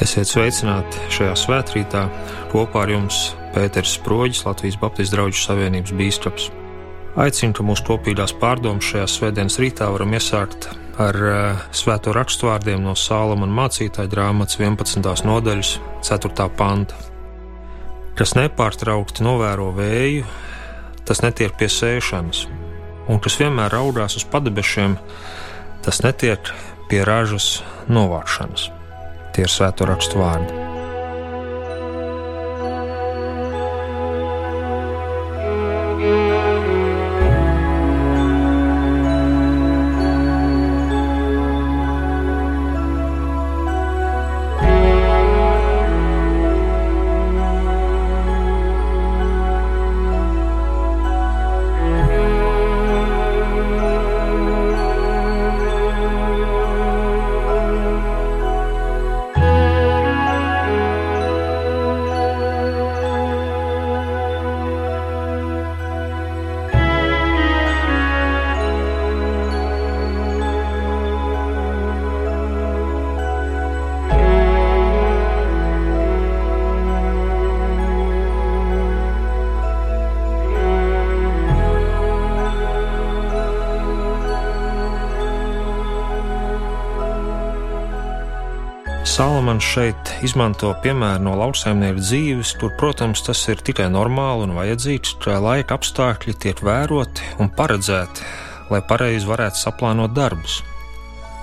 Esiet sveicināti šajā svētkrītā. Kopā ar jums Pēters Sproģis, Latvijas Baptistu draugu savienības bīskaps. Aicinu, ka mūsu kopīgās pārdomas šajā svētdienas rītā varam iesākt ar uh, svēto raksturvārdiem no Sālama mācītāja grāmatas 11. nodaļas, 4. panta. Kas nepārtraukti novēro vēju, tas netiek pie sēšanas, un kas vienmēr raudās uz padebešiem, tas netiek pie ražas novākšanas. Tie ir svēto rakstu vārdi. Salamans šeit izmanto piemēru no lauksaimnieka dzīves, kur, protams, tas ir tikai normāli un vajadzīgs, ka laika apstākļi tiek vēroti un paredzēti, lai pareizi varētu saplānot darbus.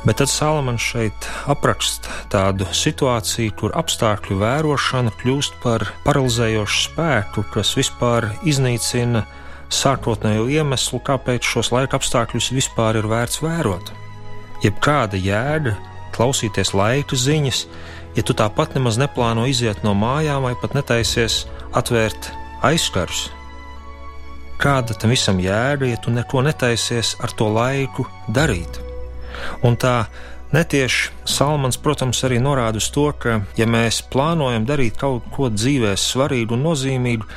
Bet tad Salamans šeit apraksta tādu situāciju, kur apstākļu vērošana kļūst par paralizējošu spēku, kas vispār iznīcina sākotnējo iemeslu, kāpēc šos laika apstākļus vispār ir vērts vērot. Jebkāda jēga klausīties laika ziņas, ja tu tāpat nemaz neplāno iziet no mājām vai pat netaisies atvērt aizskars. Kāda tam visam jēga, ja tu neko netaisies ar to laiku darīt? Un tā netieši Salmans, protams, arī norāda uz to, ka, ja mēs plānojam darīt kaut ko dzīvē svarīgu un nozīmīgu,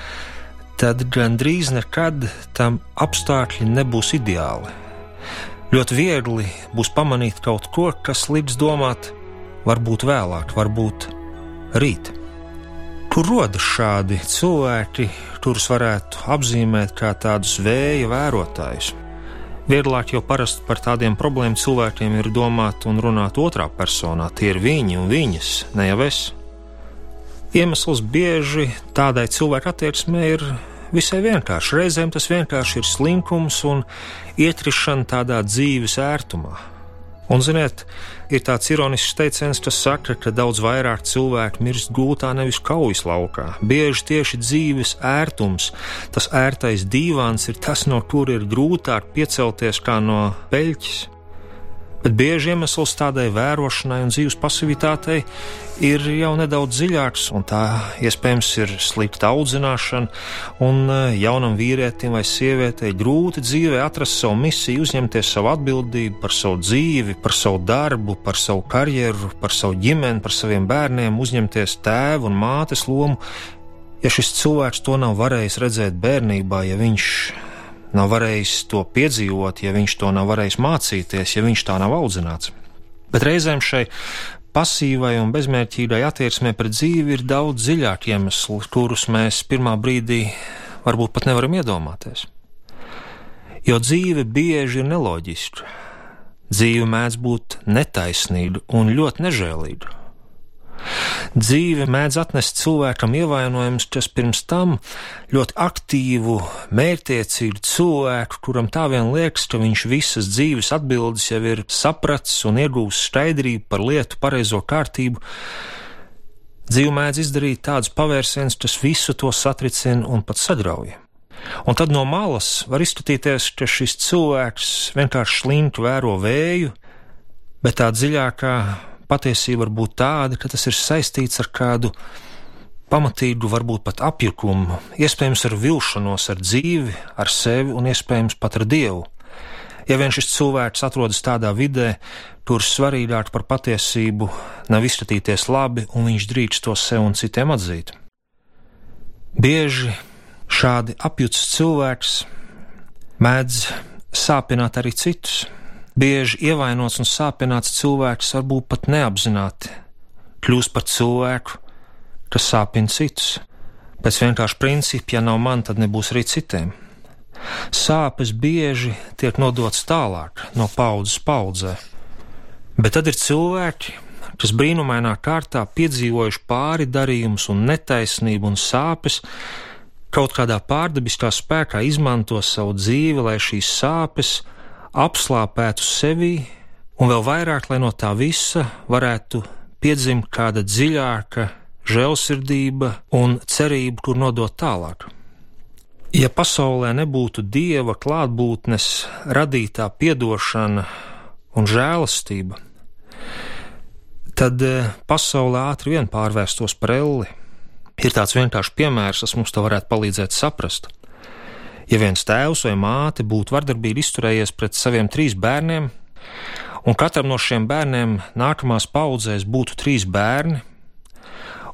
tad gandrīz nekad tam apstākļi nebūs ideāli. Ļoti viegli būs pamanīt kaut ko, kas liks domāt, varbūt vēlāk, varbūt rīt. Kur rodas šādi cilvēki, kurus varētu apzīmēt kā tādus vēja vērotājus? Vieglāk jau parasti par tādiem problēmu cilvēkiem ir domāt un runāt otrā personā. Tie ir viņi un viņas, ne jau es. Iemesls bieži tādai cilvēku attieksmei ir visai vienkārši. Reizēm tas vienkārši ir slinkums un iekrišana tādā dzīves ērtumā. Un, ziniet, ir tāds ironisks teiciens, kas saka, ka daudz vairāk cilvēku mirst gūtā, nevis kaujas laukā. Bieži tieši dzīves ērtums, tas ērtais divāns ir tas, no kur ir grūtāk piecelties kā no peļķis. Bet bieži iemesls tādai vērošanai un dzīves pasivitātei ir jau nedaudz dziļāks, un tā iespējams ir slikta audzināšana, un e, jaunam vīrietim vai sievietei grūti dzīvē atrast savu misiju, uzņemties savu atbildību par savu dzīvi, par savu darbu, par savu karjeru, par savu ģimeni, par saviem bērniem, uzņemties tēvu un mātes lomu. Ja šis cilvēks to nav varējis redzēt bērnībā, ja viņš nav varējis to piedzīvot, ja viņš to nav varējis mācīties, ja viņš tā nav audzināts. Bet reizēm šai pasīvai un bezmērķīgai attieksmē pret dzīvi ir daudz dziļāki iemesli, kurus mēs pirmā brīdī varbūt pat nevaram iedomāties. Jo dzīve bieži ir neloģiska. Dzīve mēdz būt netaisnīga un ļoti nežēlīga. Dzīve mēdz atnest cilvēkam ievainojumus, kas pirms tam ļoti aktīvu, mērķtiecīgu cilvēku, kuram tā vien liekas, ka viņš visas dzīves atbildes jau ir sapratis un iegūst skaidrību par lietu pareizo kārtību. Dzīve mēdz izdarīt tādus pavērsienus, kas visu to satricina un pat sagrauj. Un tad no malas var izskatīties, ka šis cilvēks vienkārši slinki vēro vēju, bet tā dziļākā patiesība var būt tāda, ka tas ir saistīts ar kādu pamatīgu, varbūt pat apjukumu, iespējams ar vilšanos, ar dzīvi, ar sevi un iespējams pat ar Dievu. Ja vien šis cilvēks atrodas tādā vidē, kur svarīgāk par patiesību nav izskatīties labi, un viņš drīkst to sev un citiem atzīt. Bieži šādi apjuts cilvēks mēdz sāpināt arī citus. Bieži ievainots un sāpināts cilvēks varbūt pat neapzināti kļūst par cilvēku, kas sāpina citus. Pēc vienkārša principa, ja nav man, tad nebūs arī citiem. Sāpes bieži tiek nodotas tālāk, no paudzes paudzē, bet tad ir cilvēki, kas brīnumainā kārtā piedzīvojuši pāri darījumus un netaisnību un sāpes, kaut kādā pārdabiskā spēkā izmanto savu dzīvi, lai šīs sāpes apslāpētu sevi, un vēl vairāk, lai no tā visa varētu piedzimt kāda dziļāka žēlsirdība un cerība, kur nodot tālāk. Ja pasaulē nebūtu dieva klātbūtnes, radītā piedošana un žēlastība, tad eh, pasaulē ātri vien pārvērstos par elli. Ir tāds vienkāršs piemērs, kas mums to varētu palīdzēt saprast. Ja viens tēvs vai māte būtu vardarbīgi izturējies pret saviem trīs bērniem, un katram no šiem bērniem nākamās paudzēs būtu trīs bērni,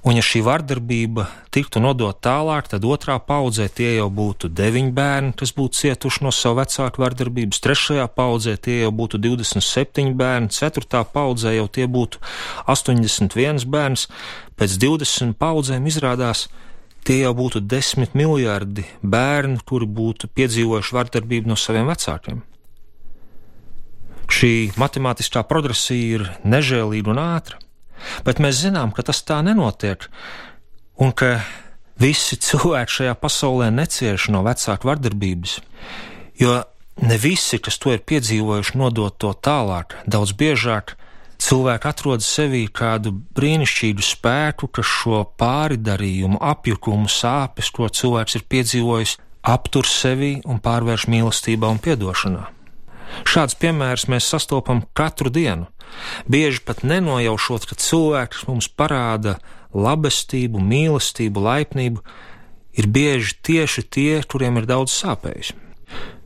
un ja šī vardarbība tiktu nodota tālāk, tad otrā paudzē tie jau būtu deviņi bērni, kas būtu cietuši no savu vecāku vardarbības, trešajā paudzē tie jau būtu 27 bērni, ceturtā paudzē jau tie būtu 81 bērns, pēc 20 paudzēm izrādās, tie jau būtu 10 miljardi bērnu, kuri būtu piedzīvojuši vardarbību no saviem vecākiem. Šī matemātiskā progresija ir nežēlīga un ātra, bet mēs zinām, ka tas tā nenotiek, un ka visi cilvēki šajā pasaulē necieš no vecāku vardarbības, jo ne visi, kas to ir piedzīvojuši, nodot to tālāk, daudz biežāk. Cilvēki atrod sevī kādu brīnišķīgu spēku, kas šo pāridarījumu, apjukumu, sāpes, ko cilvēks ir piedzīvojis, aptur sevi un pārvērš mīlestībā un piedošanā. Šāds piemērs mēs sastopam katru dienu. Bieži pat nenojaušot, ka cilvēks mums parāda labestību, mīlestību, laipnību, ir bieži tieši tie, kuriem ir daudz sāpējis.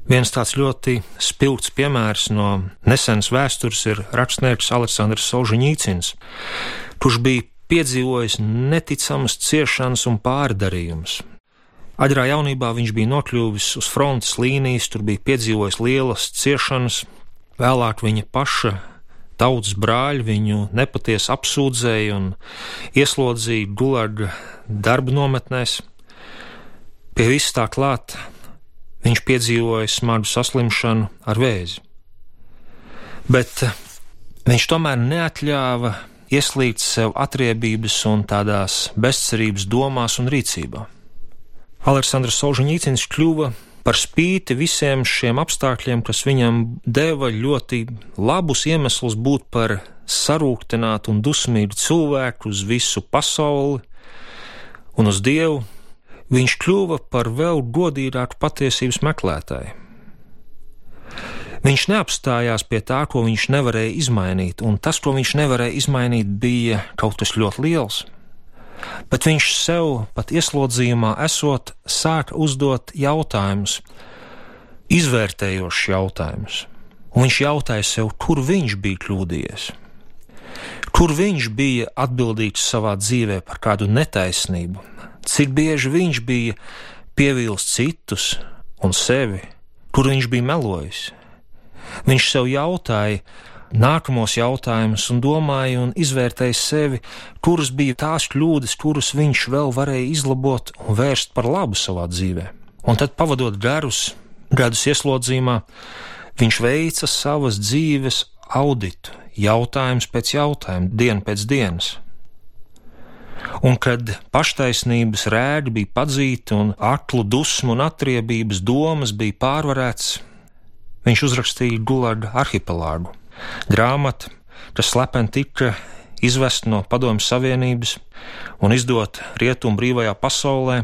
Viens tāds ļoti spilgts piemērs no nesenas vēstures ir rakstnieks Aleksandrs Solžņīcins, kurš bija piedzīvojis neticamas ciešanas un pārdarījumus. Agrā jaunībā viņš bija nokļuvis uz frontes līnijas, tur bija piedzīvojis lielas ciešanas, vēlāk viņa paša tautas brāļi viņu nepatiesi apsūdzēja un ieslodzīja gulaga darba nometnēs. Pie vis tā klāt viņš piedzīvoja smagu saslimšanu ar vēzi. Bet viņš tomēr neatļāva ieslīgt sev atriebības un tādās bezcerības domās un rīcībā. Aleksandrs Solžņīcins kļuva par spīti visiem šiem apstākļiem, kas viņam deva ļoti labus iemeslus būt par sarūktinātu un dusmīgu cilvēku uz visu pasauli un uz Dievu, viņš kļuva par vēl godīgāku patiesības meklētāju. Viņš neapstājās pie tā, ko viņš nevarēja izmainīt, un tas, ko viņš nevarēja izmainīt, bija kaut kas ļoti liels bet viņš sev pat ieslodzījumā esot sāka uzdot jautājumus, izvērtējošus jautājumus. Un viņš jautāja sev, kur viņš bija kļūdījies, kur viņš bija atbildīgs savā dzīvē par kādu netaisnību, cik bieži viņš bija pievīlis citus un sevi, kur viņš bija melojis. Viņš sev jautāja, nākamos jautājumus un domāja un izvērtēja sevi, kuras bija tās kļūdas, kuras viņš vēl varēja izlabot un vērst par labu savā dzīvē. Un tad, pavadot garus gadus ieslodzījumā, viņš veica savas dzīves auditu, jautājums pēc jautājuma, dienu pēc dienas. Un kad paštaisnības rēgi bija padzīti un aklu dusmu un atriebības domas bija pārvarēts, viņš uzrakstīja Gulaga arhipelāgu. Grāmata, kas slepeni tika izvest no Padomju Savienības un izdot rietumu brīvajā pasaulē,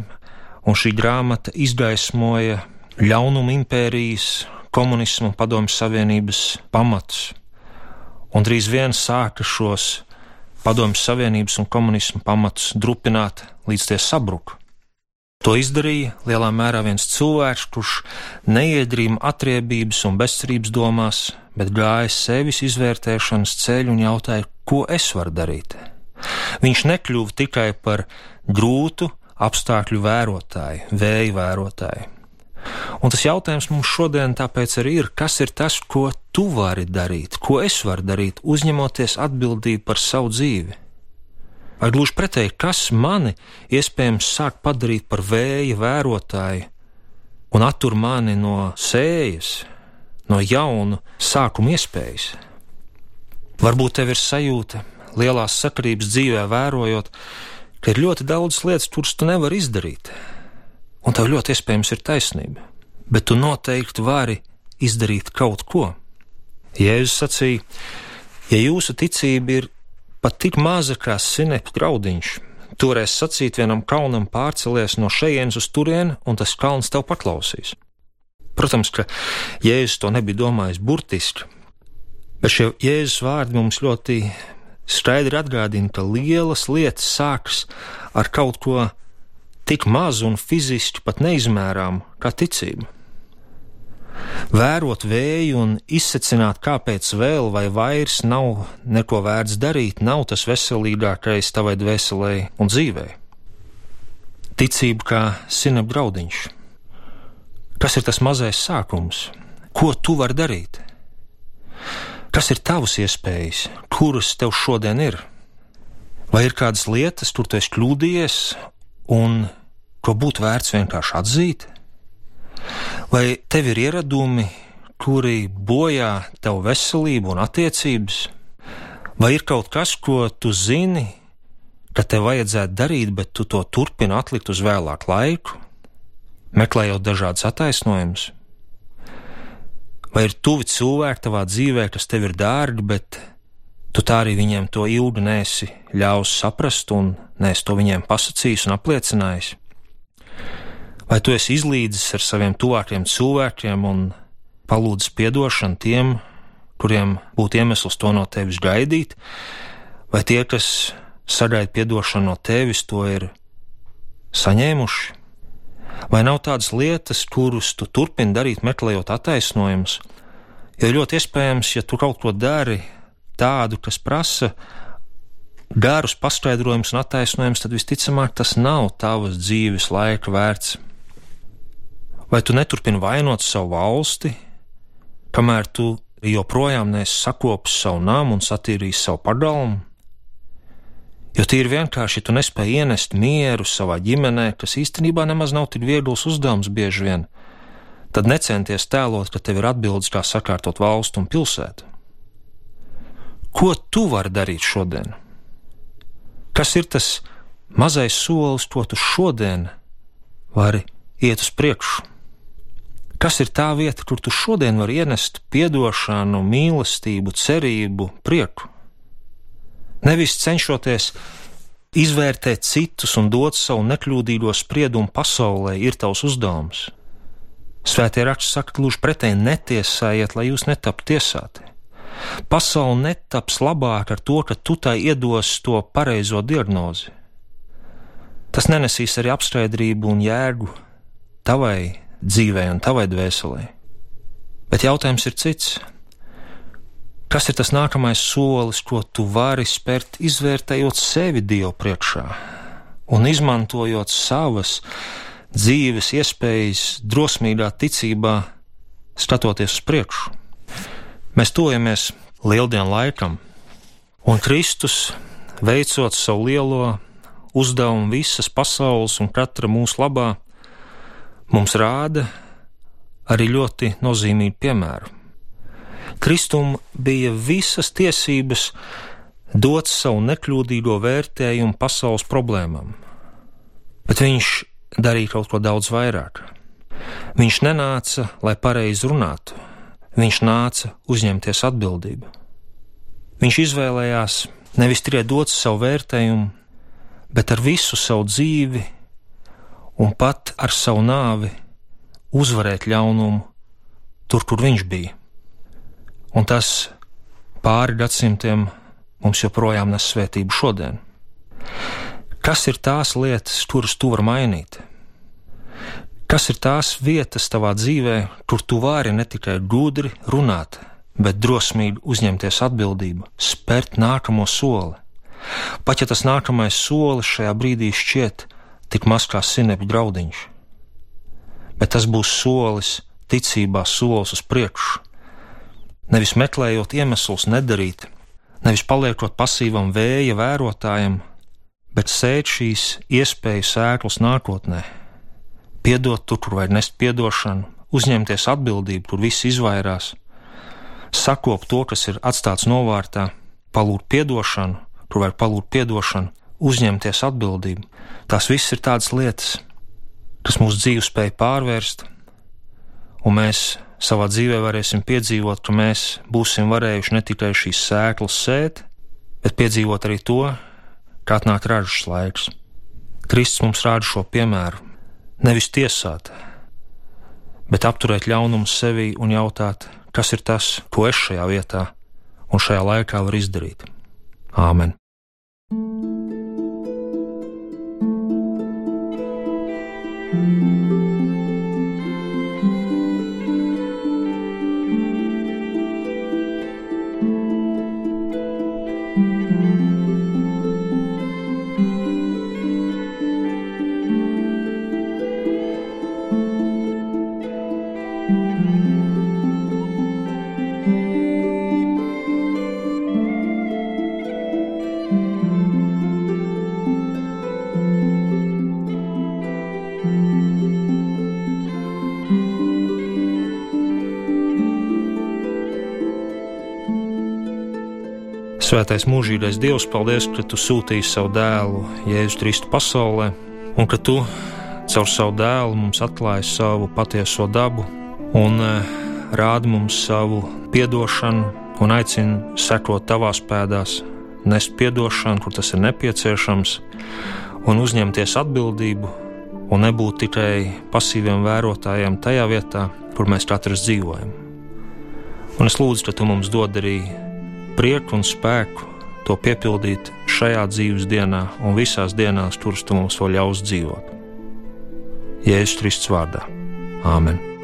un šī grāmata izgaismoja ļaunumu impērijas, komunismu un Padomju Savienības pamatus, un drīz vien sāka šos Padomju Savienības un komunismu pamatus drupināt, līdz tie sabruka. To izdarīja lielā mērā viens cilvēks, kurš neiedrīma atriebības un bezcerības domās, bet gāja sevis izvērtēšanas ceļu un jautāja, ko es varu darīt. Viņš nekļuva tikai par grūtu apstākļu vērotāju, vēju vērotāju. Un tas jautājums mums šodien tāpēc arī ir, kas ir tas, ko tu vari darīt, ko es varu darīt, uzņemoties atbildību par savu dzīvi. Vai gluži pretēji, kas mani iespējams sāk padarīt par vēja vērotāju un attur mani no sējas, no jaunu sākuma iespējas? Varbūt tev ir sajūta, lielās sakarības dzīvē vērojot, ka ir ļoti daudz lietas, kuras tu nevari izdarīt, un tev ļoti iespējams ir taisnība, bet tu noteikti vari izdarīt kaut ko. Jēzus sacīja, ja jūsu ticība ir pat tik maza kā sinepju graudiņš. Toreiz sacīt vienam kalnam pārcelies no šejienes uz turieni, un tas kalns tev paklausīs. Protams, ka Jēzus to nebija domājis burtiski, bet šie Jēzus vārdi mums ļoti skaidri atgādina, ka lielas lietas sākas ar kaut ko tik mazu un fiziski pat neizmērām kā ticība. Vērot vēju un izsecināt, kāpēc vēl vai vairs nav neko vērts darīt, nav tas veselīgākais tavai dvēselē un dzīvē. Ticība kā sinep graudiņš. Kas ir tas mazais sākums? Ko tu vari darīt? Kas ir tavas iespējas, kuras tev šodien ir? Vai ir kādas lietas, kur tu esi kļūdījies un ko būtu vērts vienkārši atzīt? Vai tev ir ieradumi, kuri bojā tavu veselību un attiecības? Vai ir kaut kas, ko tu zini, ka tev vajadzētu darīt, bet tu to turpini atlikt uz vēlāku laiku, meklējot dažādas attaisnojumus? Vai ir tuvi cilvēki tavā dzīvē, kas tev ir dārgi, bet tu tā arī viņiem to ilgi nesi ļāvis saprast un nesi to viņiem pasakījis un apliecinājis? Vai tu esi izlīdzis ar saviem tuvākiem cilvēkiem un palūdzis atdošanu tiem, kuriem būtu iemesls to no tevis gaidīt, vai tie, kas sagaida atdošanu no tevis, to ir saņēmuši? Vai nav tādas lietas, kuras tu turpini darīt, meklējot attaisnojumus? Jo ļoti iespējams, ja tu kaut ko dari tādu, kas prasa garus paskaidrojumus un attaisnojumus, tad visticamāk tas nav tavas dzīves laika vērts. Vai tu neturpini vainot savu valsti, kamēr tu joprojām neesi sakopis savu namu un satīrijis savu pagalmu? Jo tīri vienkārši tu nespēji ienest mieru savā ģimenē, kas īstenībā nemaz nav tik viegls uzdevums bieži vien, tad necenties tēlot, ka tev ir atbildes, kā sakārtot valstu un pilsētu. Ko tu vari darīt šodien? Kas ir tas mazais solis, ko tu šodien vari iet uz priekšu? Kas ir tā vieta, kur tu šodien vari ienest atdošanu, mīlestību, cerību, prieku? Nevis cenšoties izvērtēt citus un dot savu nekļūdīgo spriedumu pasaulē, ir tavs uzdevums. Svētie raksti saka, gluži pretēji netiesājiet, lai jūs netaptu tiesāti. Pasaule netaps labāk ar to, ka tu tai iedos to pareizo diagnozi. Tas nenesīs arī apskaidrību un jēgu tavai dzīvē un tavai dvēselē. Bet jautājums ir cits. Kas ir tas nākamais solis, ko tu vari spērt, izvērtējot sevi Dievu priekšā un izmantojot savas dzīves iespējas, drosmīgā ticībā, skatoties uz priekšu? Mēs tojamies lieldienu laikam, un Kristus, veicot savu lielo uzdevumu visas pasaules un katra mūsu labā, mums rāda arī ļoti nozīmīgu piemēru. Kristum bija visas tiesības dot savu nekļūdīgo vērtējumu pasaules problēmām, bet viņš darīja kaut ko daudz vairāk. Viņš nenāca, lai pareizi runātu, viņš nāca uzņemties atbildību. Viņš izvēlējās nevis tikai dot savu vērtējumu, bet ar visu savu dzīvi un pat ar savu nāvi uzvarēt ļaunumu tur, kur viņš bija. Un tas pāri gadsimtiem mums joprojām nes svētību šodien. Kas ir tās lietas, kuras tu vari mainīt? Kas ir tās vietas tavā dzīvē, kur tu vari ne tikai gudri runāt, bet drosmīgi uzņemties atbildību, spērt nākamo soli? Pat ja tas nākamais solis šajā brīdī šķiet tik maz kā sinepju graudiņš. Bet tas būs solis, ticībā solis uz priekšu. Nevis meklējot iemeslus nedarīt, nevis paliekot pasīvam vēja vērotājam, bet sēt šīs iespējas sēklas nākotnē, piedot tur, kur vajag nest piedošanu, uzņemties atbildību, tur viss izvairās, sakop to, kas ir atstāts novārtā, palūgt piedošanu, tur vajag palūgt piedošanu, uzņemties atbildību. Tās viss ir tādas lietas, kas mūsu dzīvi spēj pārvērst, un mēs savā dzīvē varēsim piedzīvot, ka mēs būsim varējuši ne tikai šīs sēklas sēt, bet piedzīvot arī to, kā atnāk ražas laiks. Kristus mums rāda šo piemēru. Nevis tiesāt, bet apturēt ļaunumu sevī un jautāt, kas ir tas, ko es šajā vietā un šajā laikā varu izdarīt. Āmen! Svētais mūžīgais Dievs, paldies, ka tu sūtīji savu dēlu Jēzu Kristu pasaulē, un ka tu caur savu dēlu mums atklāji savu patieso dabu un eh, rādi mums savu atdošanu un aicini sekot tavās pēdās, nest atdošanu, kur tas ir nepieciešams, un uzņemties atbildību, un nebūt tikai pasīviem vērotājiem tajā vietā, kur mēs katrs dzīvojam. Un es lūdzu, ka tu mums dod arī prieku un spēku to piepildīt šajā dzīves dienā un visās dienās, kuras tu mums vēl ļaus dzīvot. Jēzus Kristus vārdā. Āmen!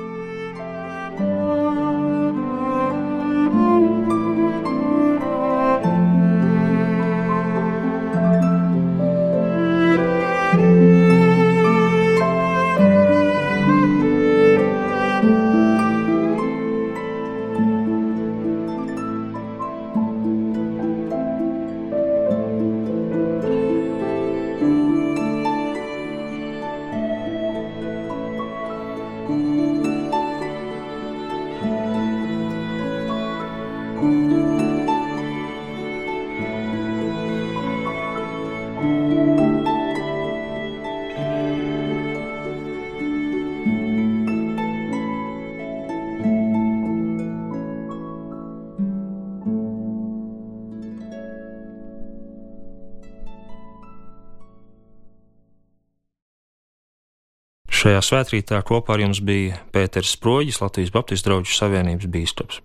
Šajā svētkrītā kopā ar jums bija Pēters Sproģis, Latvijas Baptistu draugu savienības bīskaps.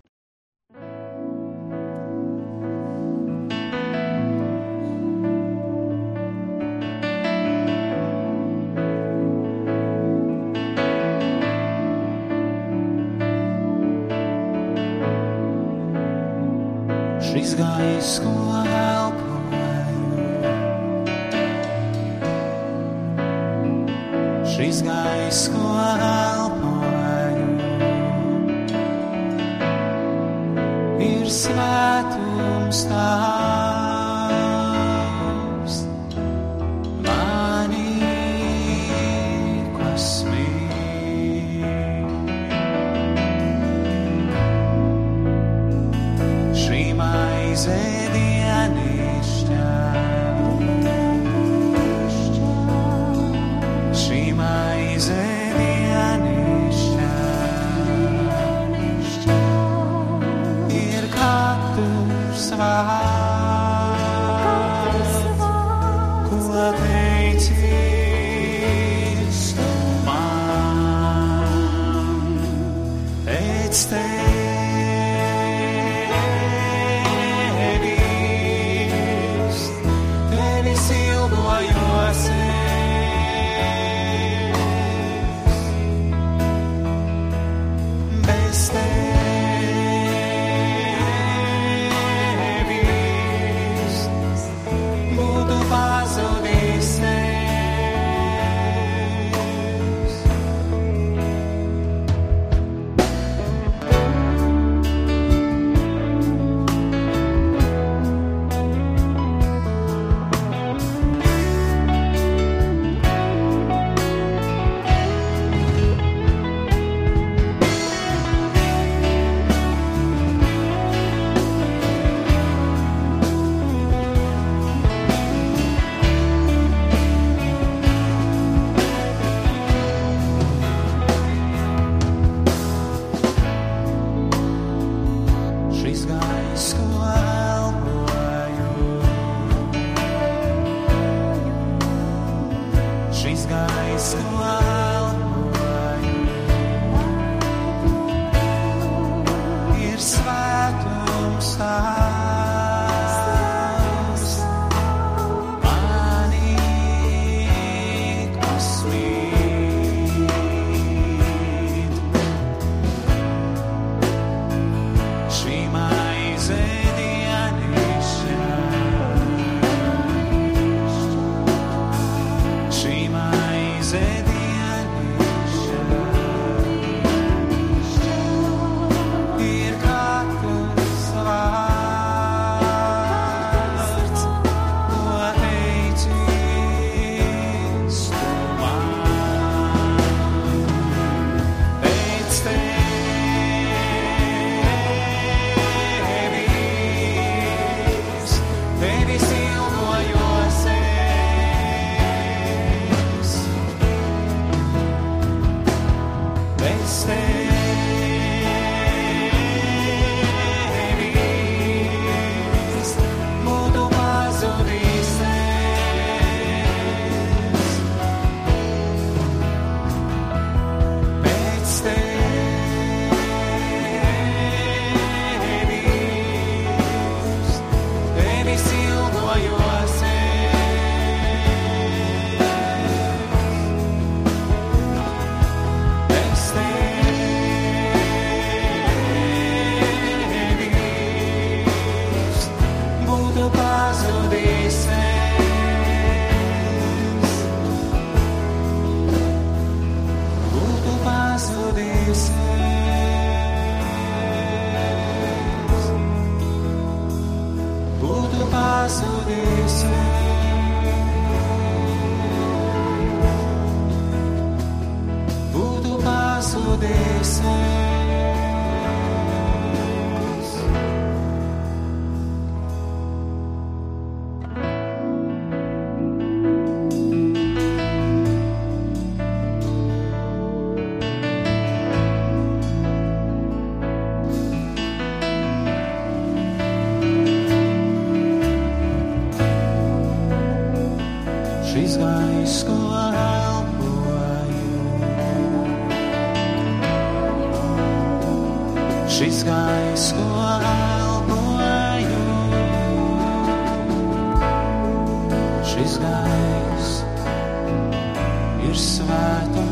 deixar.